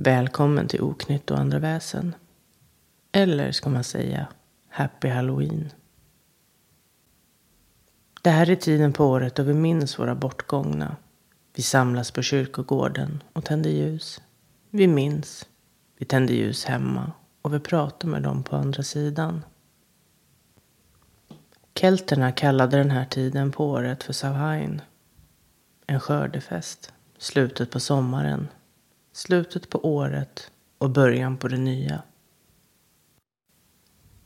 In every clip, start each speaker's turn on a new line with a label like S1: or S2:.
S1: Välkommen till Oknytt och andra väsen. Eller ska man säga Happy Halloween. Det här är tiden på året då vi minns våra bortgångna. Vi samlas på kyrkogården och tänder ljus. Vi minns. Vi tänder ljus hemma och vi pratar med dem på andra sidan. Kelterna kallade den här tiden på året för Savhain. En skördefest. Slutet på sommaren. Slutet på året och början på det nya.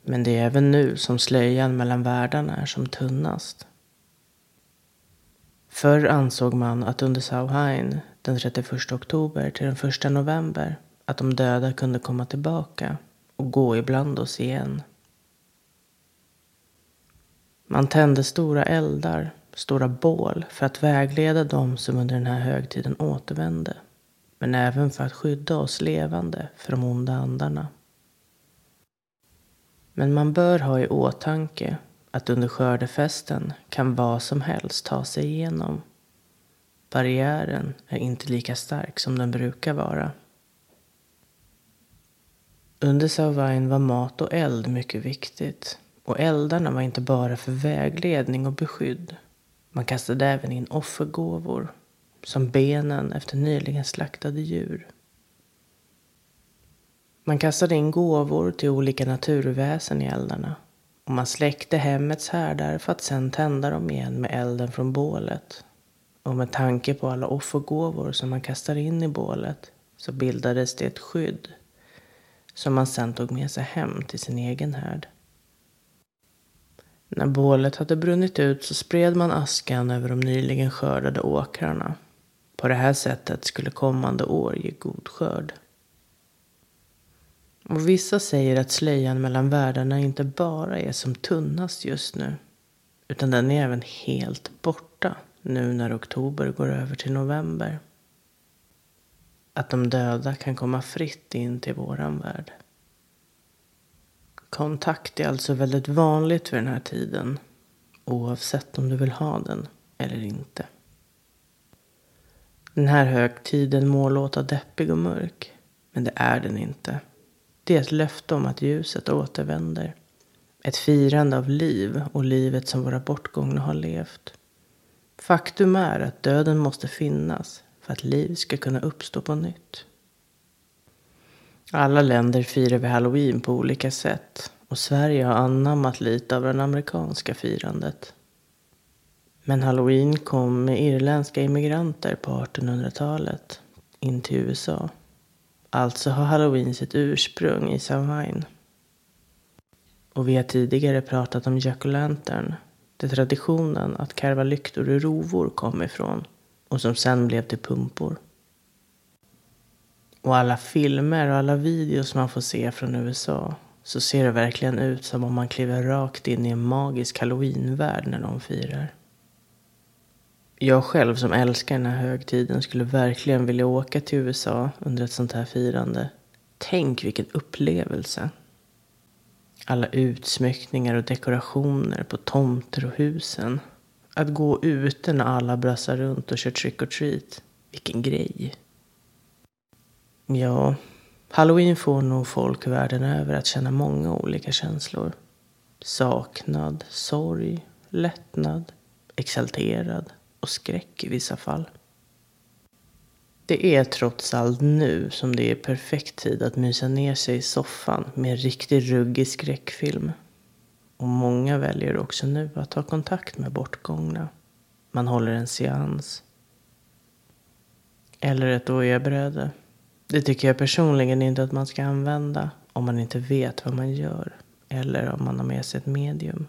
S1: Men det är även nu som slöjan mellan världarna är som tunnast. Förr ansåg man att under Sauhain, den 31 oktober till den 1 november att de döda kunde komma tillbaka och gå ibland oss igen. Man tände stora eldar, stora bål för att vägleda dem som under den här högtiden återvände. Men även för att skydda oss levande för de onda andarna. Men man bör ha i åtanke att under skördefesten kan vad som helst ta sig igenom. Barriären är inte lika stark som den brukar vara. Under Sauvain var mat och eld mycket viktigt. Och eldarna var inte bara för vägledning och beskydd. Man kastade även in offergåvor. Som benen efter nyligen slaktade djur. Man kastade in gåvor till olika naturväsen i eldarna. Och man släckte hemmets härdar för att sedan tända dem igen med elden från bålet. Och med tanke på alla offergåvor som man kastade in i bålet så bildades det ett skydd som man sedan tog med sig hem till sin egen härd. När bålet hade brunnit ut så spred man askan över de nyligen skördade åkrarna. På det här sättet skulle kommande år ge god skörd. Och vissa säger att slöjan mellan världarna inte bara är som tunnast just nu. Utan den är även helt borta nu när oktober går över till november. Att de döda kan komma fritt in till våran värld. Kontakt är alltså väldigt vanligt vid den här tiden. Oavsett om du vill ha den eller inte. Den här högtiden må låta deppig och mörk. Men det är den inte. Det är ett löfte om att ljuset återvänder. Ett firande av liv och livet som våra bortgångna har levt. Faktum är att döden måste finnas för att liv ska kunna uppstå på nytt. Alla länder firar vi halloween på olika sätt och Sverige har anammat lite av det amerikanska firandet. Men halloween kom med irländska immigranter på 1800-talet in till USA. Alltså har halloween sitt ursprung i Samhain. Och vi har tidigare pratat om jack-o'-lantern, där traditionen att karva lyktor ur rovor kom ifrån och som sen blev till pumpor. Och alla filmer och alla videos man får se från USA så ser det verkligen ut som om man kliver rakt in i en magisk halloweenvärld när de firar. Jag själv som älskar den här högtiden skulle verkligen vilja åka till USA under ett sånt här firande. Tänk vilken upplevelse! Alla utsmyckningar och dekorationer på tomter och husen. Att gå ute när alla brassar runt och kör trick or treat. Vilken grej! Ja, halloween får nog folk världen över att känna många olika känslor. Saknad, sorg, lättnad, exalterad och skräck i vissa fall. Det är trots allt nu som det är perfekt tid att mysa ner sig i soffan med en riktigt ruggig skräckfilm. Och många väljer också nu att ta kontakt med bortgångna. Man håller en seans. Eller ett ojabröde. Det tycker jag personligen inte att man ska använda om man inte vet vad man gör. Eller om man har med sig ett medium.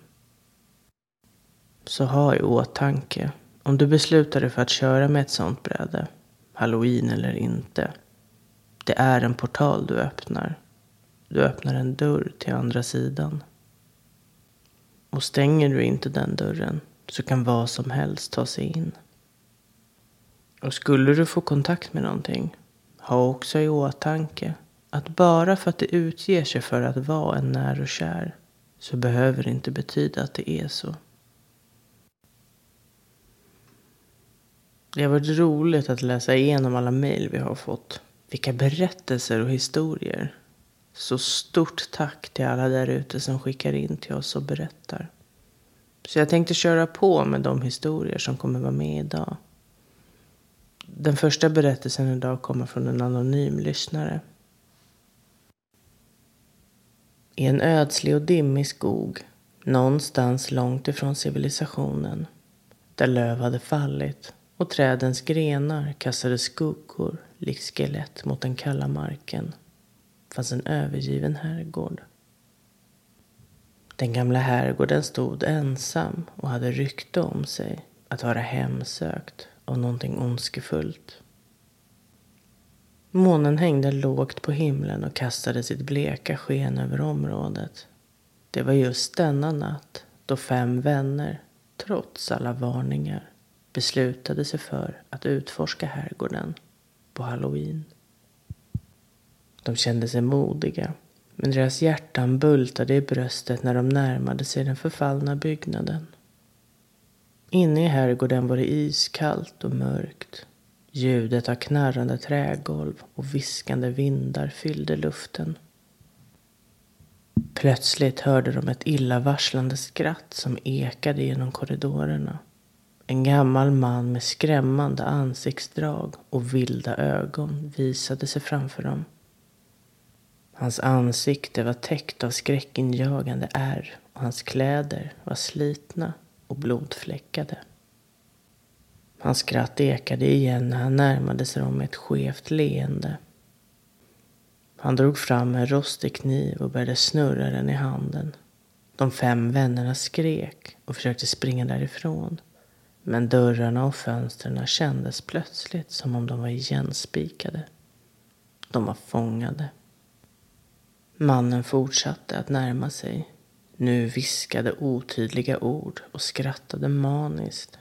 S1: Så ha i åtanke om du beslutar dig för att köra med ett sånt bräde, halloween eller inte. Det är en portal du öppnar. Du öppnar en dörr till andra sidan. Och stänger du inte den dörren så kan vad som helst ta sig in. Och skulle du få kontakt med någonting, ha också i åtanke att bara för att det utger sig för att vara en när och kär så behöver det inte betyda att det är så. Det har varit roligt att läsa igenom alla mejl vi har fått. Vilka berättelser och historier. Så stort tack till alla där ute som skickar in till oss och berättar. Så jag tänkte köra på med de historier som kommer vara med idag. Den första berättelsen idag kommer från en anonym lyssnare. I en ödslig och dimmig skog, någonstans långt ifrån civilisationen, där löv hade fallit och trädens grenar kastade skuggor likt skelett mot den kalla marken, fanns en övergiven herrgård. Den gamla herrgården stod ensam och hade rykte om sig att vara hemsökt av någonting ondskefullt. Månen hängde lågt på himlen och kastade sitt bleka sken över området. Det var just denna natt då fem vänner, trots alla varningar, beslutade sig för att utforska herrgården på halloween. De kände sig modiga, men deras hjärtan bultade i bröstet när de närmade sig den förfallna byggnaden. Inne i herrgården var det iskallt och mörkt. Ljudet av knarrande trägolv och viskande vindar fyllde luften. Plötsligt hörde de ett illavarslande skratt som ekade genom korridorerna. En gammal man med skrämmande ansiktsdrag och vilda ögon visade sig framför dem. Hans ansikte var täckt av skräckinjagande ärr och hans kläder var slitna och blodfläckade. Hans skratt ekade igen när han närmade sig dem med ett skevt leende. Han drog fram en rostig kniv och började snurra den i handen. De fem vännerna skrek och försökte springa därifrån. Men dörrarna och fönstren kändes plötsligt som om de var igenspikade. De var fångade. Mannen fortsatte att närma sig. Nu viskade otydliga ord och skrattade maniskt.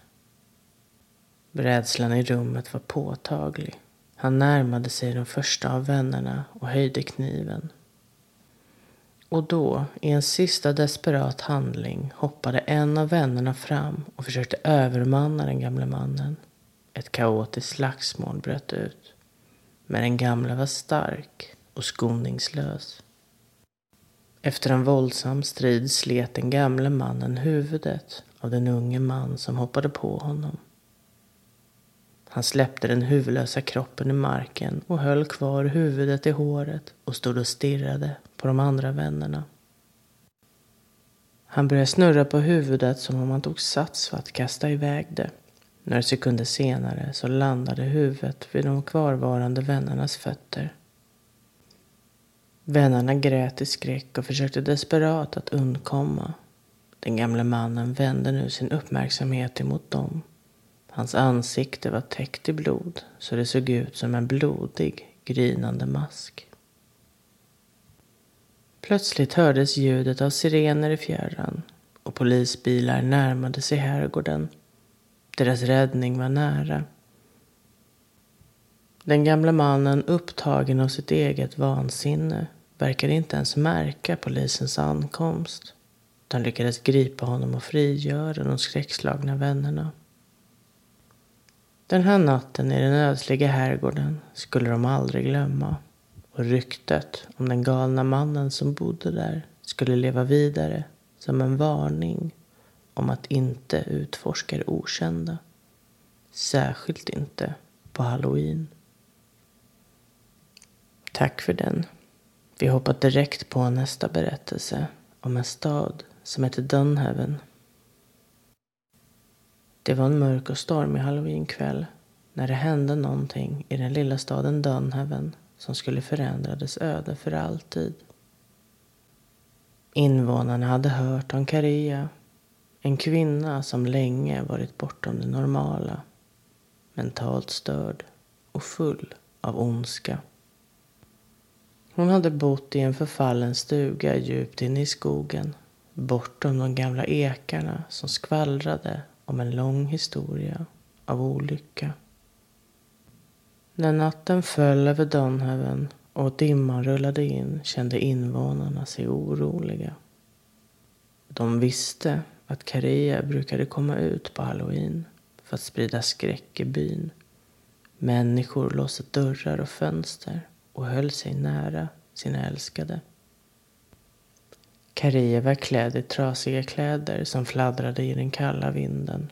S1: Rädslan i rummet var påtaglig. Han närmade sig den första av vännerna och höjde kniven. Och då, i en sista desperat handling, hoppade en av vännerna fram och försökte övermanna den gamle mannen. Ett kaotiskt slagsmål bröt ut. Men den gamle var stark och skoningslös. Efter en våldsam strid slet den gamle mannen huvudet av den unge man som hoppade på honom. Han släppte den huvudlösa kroppen i marken och höll kvar huvudet i håret och stod och stirrade på de andra vännerna. Han började snurra på huvudet som om han tog sats för att kasta iväg det. Några sekunder senare så landade huvudet vid de kvarvarande vännernas fötter. Vännerna grät i skräck och försökte desperat att undkomma. Den gamle mannen vände nu sin uppmärksamhet emot dem. Hans ansikte var täckt i blod så det såg ut som en blodig, grinande mask. Plötsligt hördes ljudet av sirener i fjärran och polisbilar närmade sig herrgården. Deras räddning var nära. Den gamla mannen, upptagen av sitt eget vansinne, verkade inte ens märka polisens ankomst. De lyckades gripa honom och frigöra de skräckslagna vännerna. Den här natten i den ödsliga herrgården skulle de aldrig glömma. Och ryktet om den galna mannen som bodde där skulle leva vidare som en varning om att inte utforska det okända. Särskilt inte på halloween. Tack för den. Vi hoppar direkt på nästa berättelse om en stad som heter Dunhaven. Det var en mörk och stormig halloweenkväll när det hände någonting i den lilla staden Dunhaven som skulle förändra dess öde för alltid. Invånarna hade hört om Karia, en kvinna som länge varit bortom det normala, mentalt störd och full av ondska. Hon hade bott i en förfallen stuga djupt inne i skogen, bortom de gamla ekarna som skvallrade om en lång historia av olycka. När natten föll över Dunhaven och dimman rullade in kände invånarna sig oroliga. De visste att Karia brukade komma ut på halloween för att sprida skräck i byn. Människor låste dörrar och fönster och höll sig nära sina älskade. Karia var klädd i trasiga kläder som fladdrade i den kalla vinden.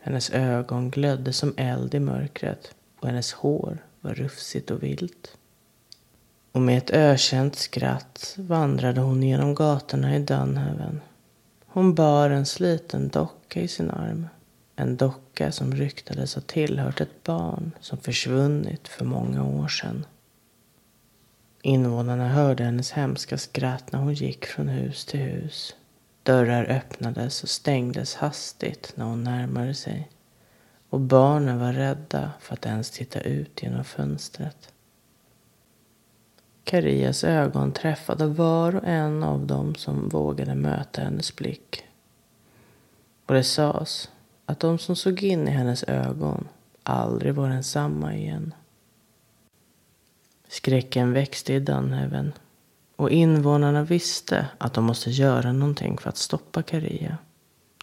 S1: Hennes ögon glödde som eld i mörkret och hennes hår var rufsigt och vilt. Och med ett ökänt skratt vandrade hon genom gatorna i Dunhaven. Hon bar en sliten docka i sin arm. En docka som ryktades ha tillhört ett barn som försvunnit för många år sedan. Invånarna hörde hennes hemska skratt när hon gick från hus till hus. Dörrar öppnades och stängdes hastigt när hon närmade sig. Och barnen var rädda för att ens titta ut genom fönstret. Karias ögon träffade var och en av dem som vågade möta hennes blick. Och det sades att de som såg in i hennes ögon aldrig var densamma igen. Skräcken växte i Dunhaven och invånarna visste att de måste göra någonting för att stoppa Karia.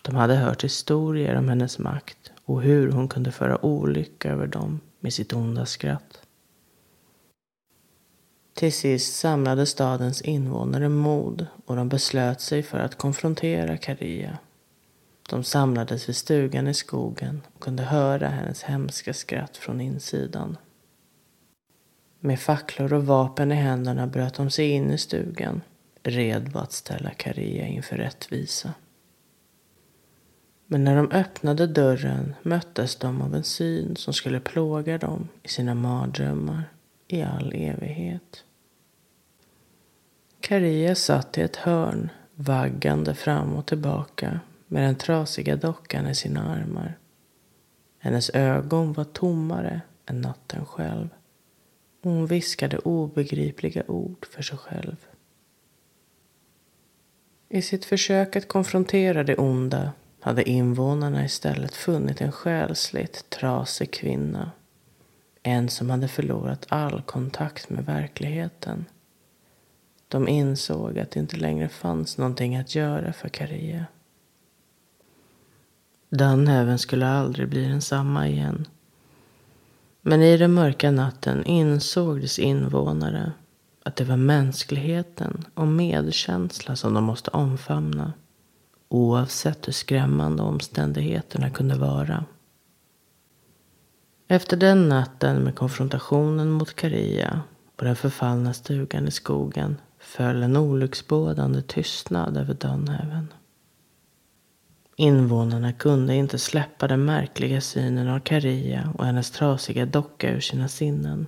S1: De hade hört historier om hennes makt och hur hon kunde föra olycka över dem med sitt onda skratt. Till sist samlade stadens invånare mod och de beslöt sig för att konfrontera Karia. De samlades vid stugan i skogen och kunde höra hennes hemska skratt från insidan. Med facklor och vapen i händerna bröt de sig in i stugan, redo att ställa Karia inför rättvisa. Men när de öppnade dörren möttes de av en syn som skulle plåga dem i sina mardrömmar i all evighet. Karia satt i ett hörn, vaggande fram och tillbaka med den trasiga dockan i sina armar. Hennes ögon var tommare än natten själv. Hon viskade obegripliga ord för sig själv. I sitt försök att konfrontera det onda hade invånarna istället funnit en själsligt trasig kvinna. En som hade förlorat all kontakt med verkligheten. De insåg att det inte längre fanns någonting att göra för Karia. Dunhaven skulle aldrig bli densamma igen. Men i den mörka natten insåg dess invånare att det var mänskligheten och medkänsla som de måste omfamna. Oavsett hur skrämmande omständigheterna kunde vara. Efter den natten med konfrontationen mot Karia och den förfallna stugan i skogen föll en olycksbådande tystnad över Dunhaven. Invånarna kunde inte släppa den märkliga synen av Karia och hennes trasiga docka ur sina sinnen.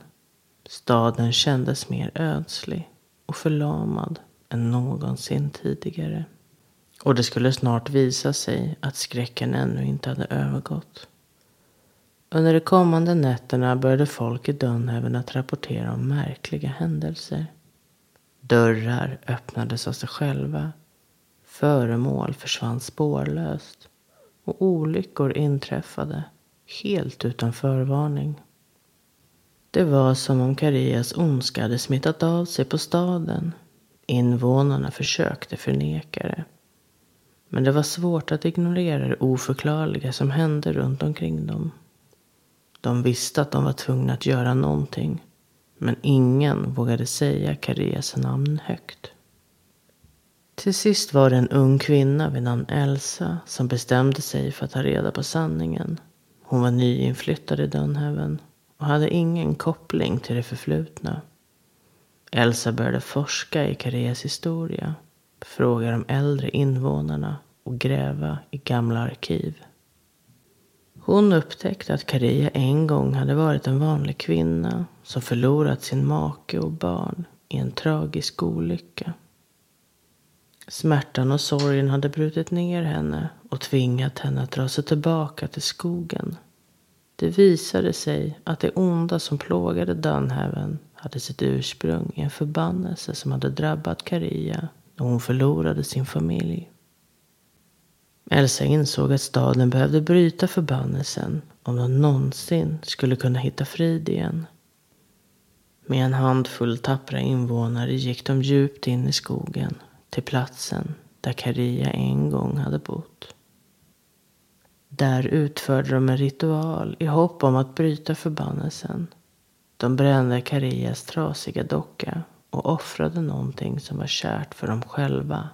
S1: Staden kändes mer ödslig och förlamad än någonsin tidigare. Och det skulle snart visa sig att skräcken ännu inte hade övergått. Under de kommande nätterna började folk i Dunhaven att rapportera om märkliga händelser. Dörrar öppnades av sig själva Föremål försvann spårlöst och olyckor inträffade helt utan förvarning. Det var som om Karias ondska hade smittat av sig på staden. Invånarna försökte förneka det. Men det var svårt att ignorera det oförklarliga som hände runt omkring dem. De visste att de var tvungna att göra någonting. Men ingen vågade säga Karias namn högt. Till sist var det en ung kvinna vid namn Elsa som bestämde sig för att ta reda på sanningen. Hon var nyinflyttad i Dunhaven och hade ingen koppling till det förflutna. Elsa började forska i Karias historia, fråga de äldre invånarna och gräva i gamla arkiv. Hon upptäckte att Karia en gång hade varit en vanlig kvinna som förlorat sin make och barn i en tragisk olycka. Smärtan och sorgen hade brutit ner henne och tvingat henne att dra sig tillbaka till skogen. Det visade sig att det onda som plågade Dunhaven hade sitt ursprung i en förbannelse som hade drabbat Karia när hon förlorade sin familj. Elsa insåg att staden behövde bryta förbannelsen om de någonsin skulle kunna hitta frid igen. Med en handfull tappra invånare gick de djupt in i skogen till platsen där Karia en gång hade bott. Där utförde de en ritual i hopp om att bryta förbannelsen. De brände Karias trasiga docka och offrade någonting som var kärt för dem själva.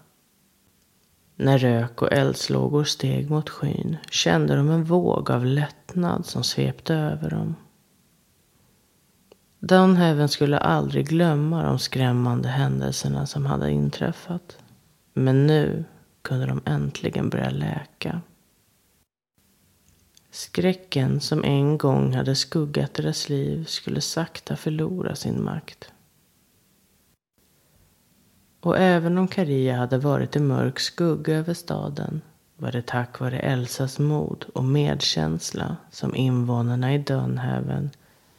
S1: När rök och eldslågor steg mot skyn kände de en våg av lättnad som svepte över dem. Dunhaven skulle aldrig glömma de skrämmande händelserna som hade inträffat. Men nu kunde de äntligen börja läka. Skräcken som en gång hade skuggat deras liv skulle sakta förlora sin makt. Och även om Karia hade varit en mörk skugga över staden var det tack vare Elsas mod och medkänsla som invånarna i Dunhaven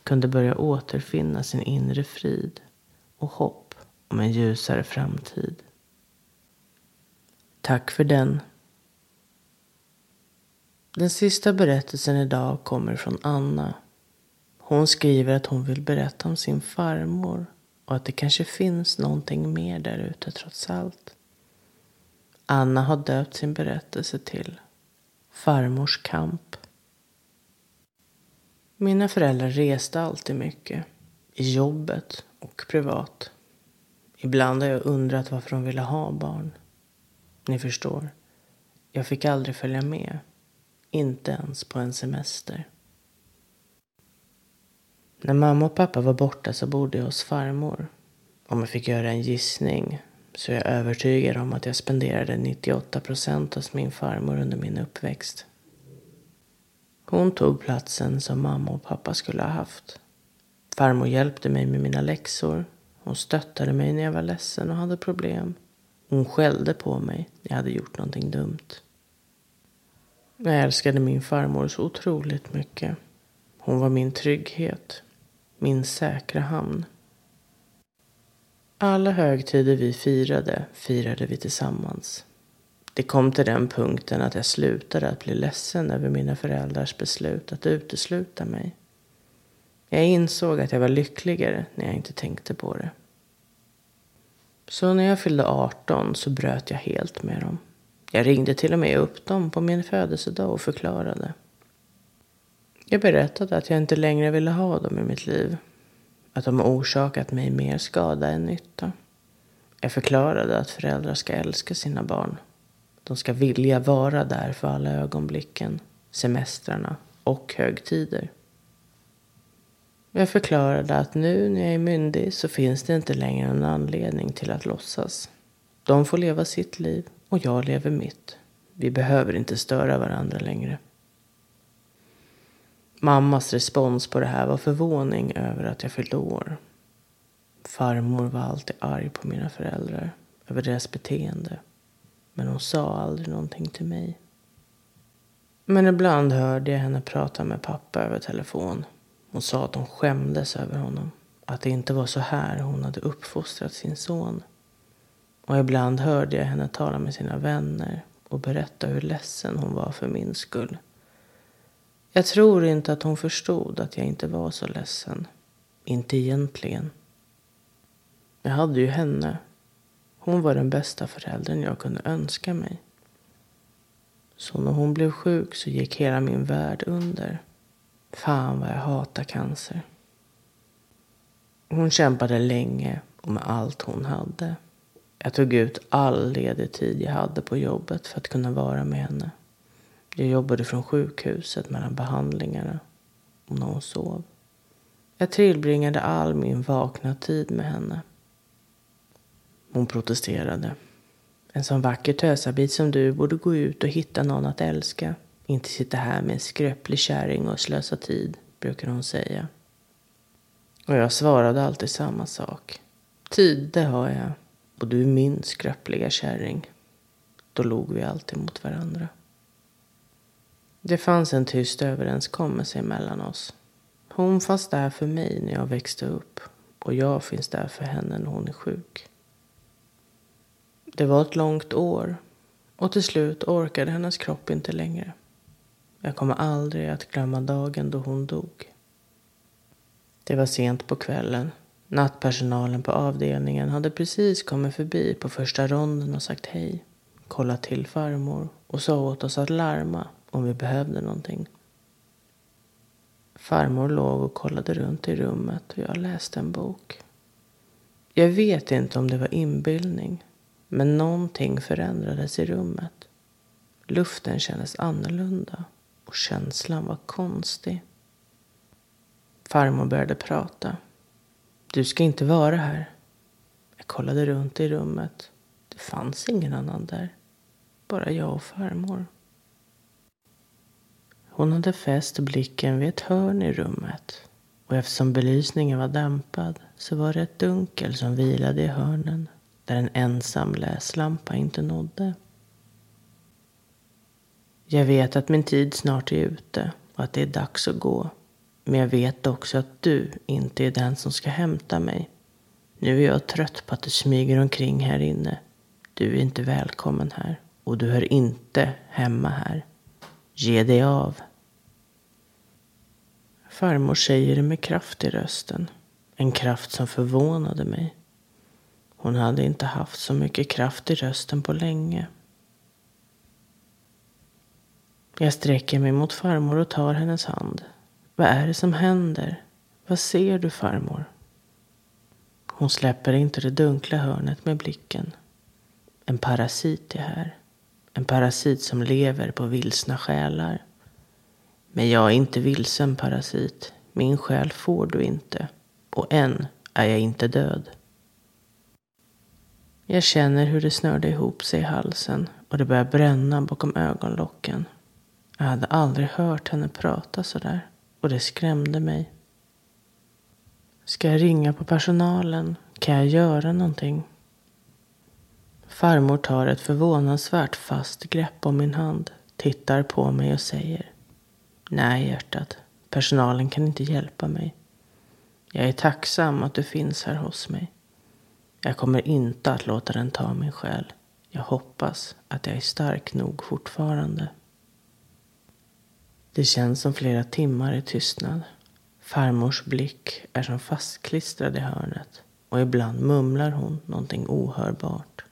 S1: kunde börja återfinna sin inre frid och hopp om en ljusare framtid. Tack för den. Den sista berättelsen idag kommer från Anna. Hon skriver att hon vill berätta om sin farmor och att det kanske finns någonting mer där ute trots allt. Anna har döpt sin berättelse till Farmors kamp. Mina föräldrar reste alltid mycket. I jobbet och privat. Ibland har jag undrat varför de ville ha barn. Ni förstår. Jag fick aldrig följa med. Inte ens på en semester. När mamma och pappa var borta så bodde jag hos farmor. Om jag fick göra en gissning så är jag övertygad om att jag spenderade 98 procent hos min farmor under min uppväxt. Hon tog platsen som mamma och pappa skulle ha haft. Farmor hjälpte mig med mina läxor. Hon stöttade mig när jag var ledsen och hade problem. Hon skällde på mig när jag hade gjort någonting dumt. Jag älskade min farmor så otroligt mycket. Hon var min trygghet, min säkra hamn. Alla högtider vi firade, firade vi tillsammans. Det kom till den punkten att jag slutade att bli ledsen över mina föräldrars beslut att utesluta mig. Jag insåg att jag var lyckligare när jag inte tänkte på det. Så när jag fyllde 18 så bröt jag helt med dem. Jag ringde till och med upp dem på min födelsedag och förklarade. Jag berättade att jag inte längre ville ha dem i mitt liv. Att de orsakat mig mer skada än nytta. Jag förklarade att föräldrar ska älska sina barn. De ska vilja vara där för alla ögonblicken, semestrarna och högtider. Jag förklarade att nu när jag är myndig så finns det inte längre en anledning till att låtsas. De får leva sitt liv och jag lever mitt. Vi behöver inte störa varandra längre. Mammas respons på det här var förvåning över att jag fyllde år. Farmor var alltid arg på mina föräldrar över deras beteende. Men hon sa aldrig någonting till mig. Men ibland hörde jag henne prata med pappa över telefon. Hon sa att hon skämdes över honom. Att det inte var så här hon hade uppfostrat sin son. Och ibland hörde jag henne tala med sina vänner och berätta hur ledsen hon var för min skull. Jag tror inte att hon förstod att jag inte var så ledsen. Inte egentligen. Jag hade ju henne. Hon var den bästa föräldern jag kunde önska mig. Så när hon blev sjuk så gick hela min värld under. Fan vad jag hatar cancer. Hon kämpade länge och med allt hon hade. Jag tog ut all ledig tid jag hade på jobbet för att kunna vara med henne. Jag jobbade från sjukhuset mellan behandlingarna och när hon sov. Jag tillbringade all min vakna tid med henne. Hon protesterade. En sån vacker tösabit som du borde gå ut och hitta någon att älska. Inte sitta här med en skröplig kärring och slösa tid, brukar hon säga. Och jag svarade alltid samma sak. Tid, det har jag. Och du är min skröpliga kärring. Då log vi alltid mot varandra. Det fanns en tyst överenskommelse mellan oss. Hon fanns där för mig när jag växte upp och jag finns där för henne när hon är sjuk. Det var ett långt år och till slut orkade hennes kropp inte längre. Jag kommer aldrig att glömma dagen då hon dog. Det var sent på kvällen. Nattpersonalen på avdelningen hade precis kommit förbi på första ronden och sagt hej. Kollat till farmor och sa åt oss att larma om vi behövde någonting. Farmor låg och kollade runt i rummet och jag läste en bok. Jag vet inte om det var inbildning, men någonting förändrades i rummet. Luften kändes annorlunda och känslan var konstig. Farmor började prata. Du ska inte vara här. Jag kollade runt i rummet. Det fanns ingen annan där. Bara jag och farmor. Hon hade fäst blicken vid ett hörn i rummet. Och eftersom belysningen var dämpad så var det ett dunkel som vilade i hörnen där en ensam läslampa inte nådde. Jag vet att min tid snart är ute och att det är dags att gå. Men jag vet också att du inte är den som ska hämta mig. Nu är jag trött på att du smyger omkring här inne. Du är inte välkommen här och du hör inte hemma här. Ge dig av. Farmor säger det med kraft i rösten. En kraft som förvånade mig. Hon hade inte haft så mycket kraft i rösten på länge. Jag sträcker mig mot farmor och tar hennes hand. Vad är det som händer? Vad ser du farmor? Hon släpper inte det dunkla hörnet med blicken. En parasit är här. En parasit som lever på vilsna själar. Men jag är inte vilsen parasit. Min själ får du inte. Och än är jag inte död. Jag känner hur det snörde ihop sig i halsen och det börjar bränna bakom ögonlocken. Jag hade aldrig hört henne prata så där och det skrämde mig. Ska jag ringa på personalen? Kan jag göra någonting? Farmor tar ett förvånansvärt fast grepp om min hand, tittar på mig och säger Nej, hjärtat. Personalen kan inte hjälpa mig. Jag är tacksam att du finns här hos mig. Jag kommer inte att låta den ta min själ. Jag hoppas att jag är stark nog fortfarande. Det känns som flera timmar i tystnad. Farmors blick är som fastklistrad i hörnet och ibland mumlar hon någonting ohörbart.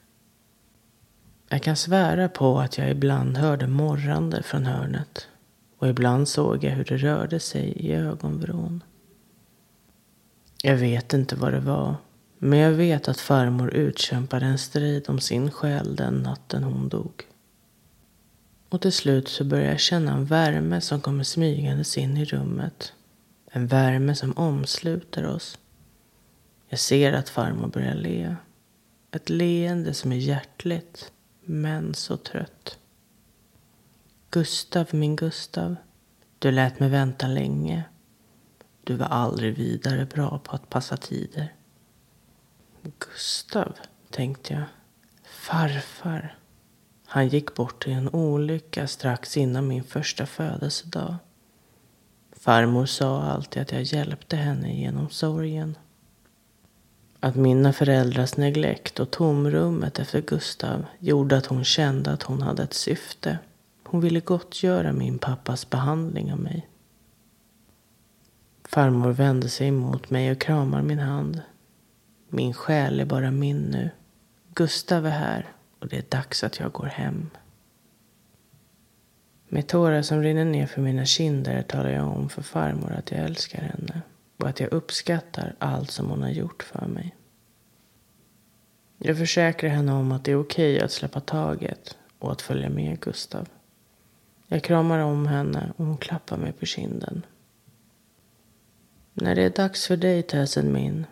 S1: Jag kan svära på att jag ibland hörde morrande från hörnet och ibland såg jag hur det rörde sig i ögonvrån. Jag vet inte vad det var, men jag vet att farmor utkämpade en strid om sin själ den natten hon dog. Och till slut så börjar jag känna en värme som kommer smygandes in i rummet. En värme som omsluter oss. Jag ser att farmor börjar le. Ett leende som är hjärtligt, men så trött. Gustav, min Gustav. Du lät mig vänta länge. Du var aldrig vidare bra på att passa tider. Gustav, tänkte jag. Farfar. Han gick bort i en olycka strax innan min första födelsedag. Farmor sa alltid att jag hjälpte henne genom sorgen. Att mina föräldrars neglekt och tomrummet efter Gustav gjorde att hon kände att hon hade ett syfte. Hon ville gottgöra min pappas behandling av mig. Farmor vände sig mot mig och kramar min hand. Min själ är bara min nu. Gustav är här och det är dags att jag går hem. Med tårar som rinner ner för mina kinder talar jag om för farmor att jag älskar henne och att jag uppskattar allt som hon har gjort för mig. Jag försäkrar henne om att det är okej att släppa taget och att följa med Gustav. Jag kramar om henne och hon klappar mig på kinden. När det är dags för dig, tösen min,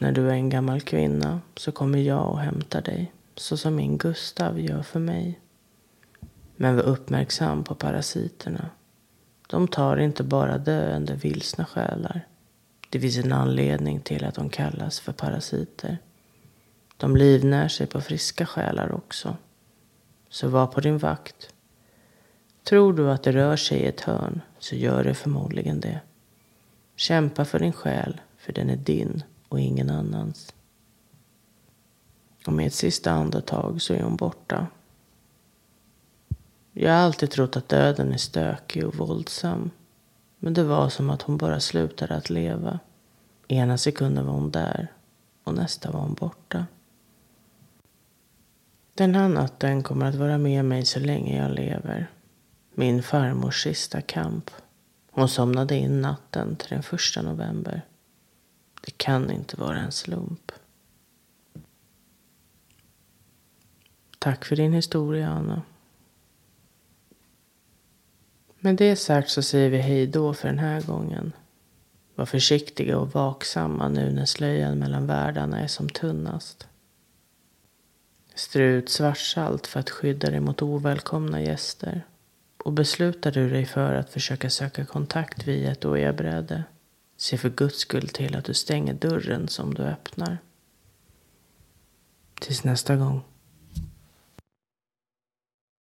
S1: när du är en gammal kvinna, så kommer jag och hämtar dig, så som min Gustav gör för mig. Men var uppmärksam på parasiterna. De tar inte bara döende vilsna själar. Det finns en anledning till att de kallas för parasiter. De livnär sig på friska själar också. Så var på din vakt. Tror du att det rör sig i ett hörn så gör det förmodligen det. Kämpa för din själ, för den är din och ingen annans. Och med ett sista andetag så är hon borta. Jag har alltid trott att döden är stökig och våldsam. Men det var som att hon bara slutade att leva. Ena sekunden var hon där och nästa var hon borta. Den här natten kommer att vara med mig så länge jag lever. Min farmors sista kamp. Hon somnade in natten till den första november. Det kan inte vara en slump. Tack för din historia, Anna. Med det sagt så säger vi hej då för den här gången. Var försiktiga och vaksamma nu när slöjan mellan världarna är som tunnast. Strö ut svartsalt för att skydda dig mot ovälkomna gäster. Och beslutar du dig för att försöka söka kontakt via ett ojabräde, se för guds skull till att du stänger dörren som du öppnar. Tills nästa gång.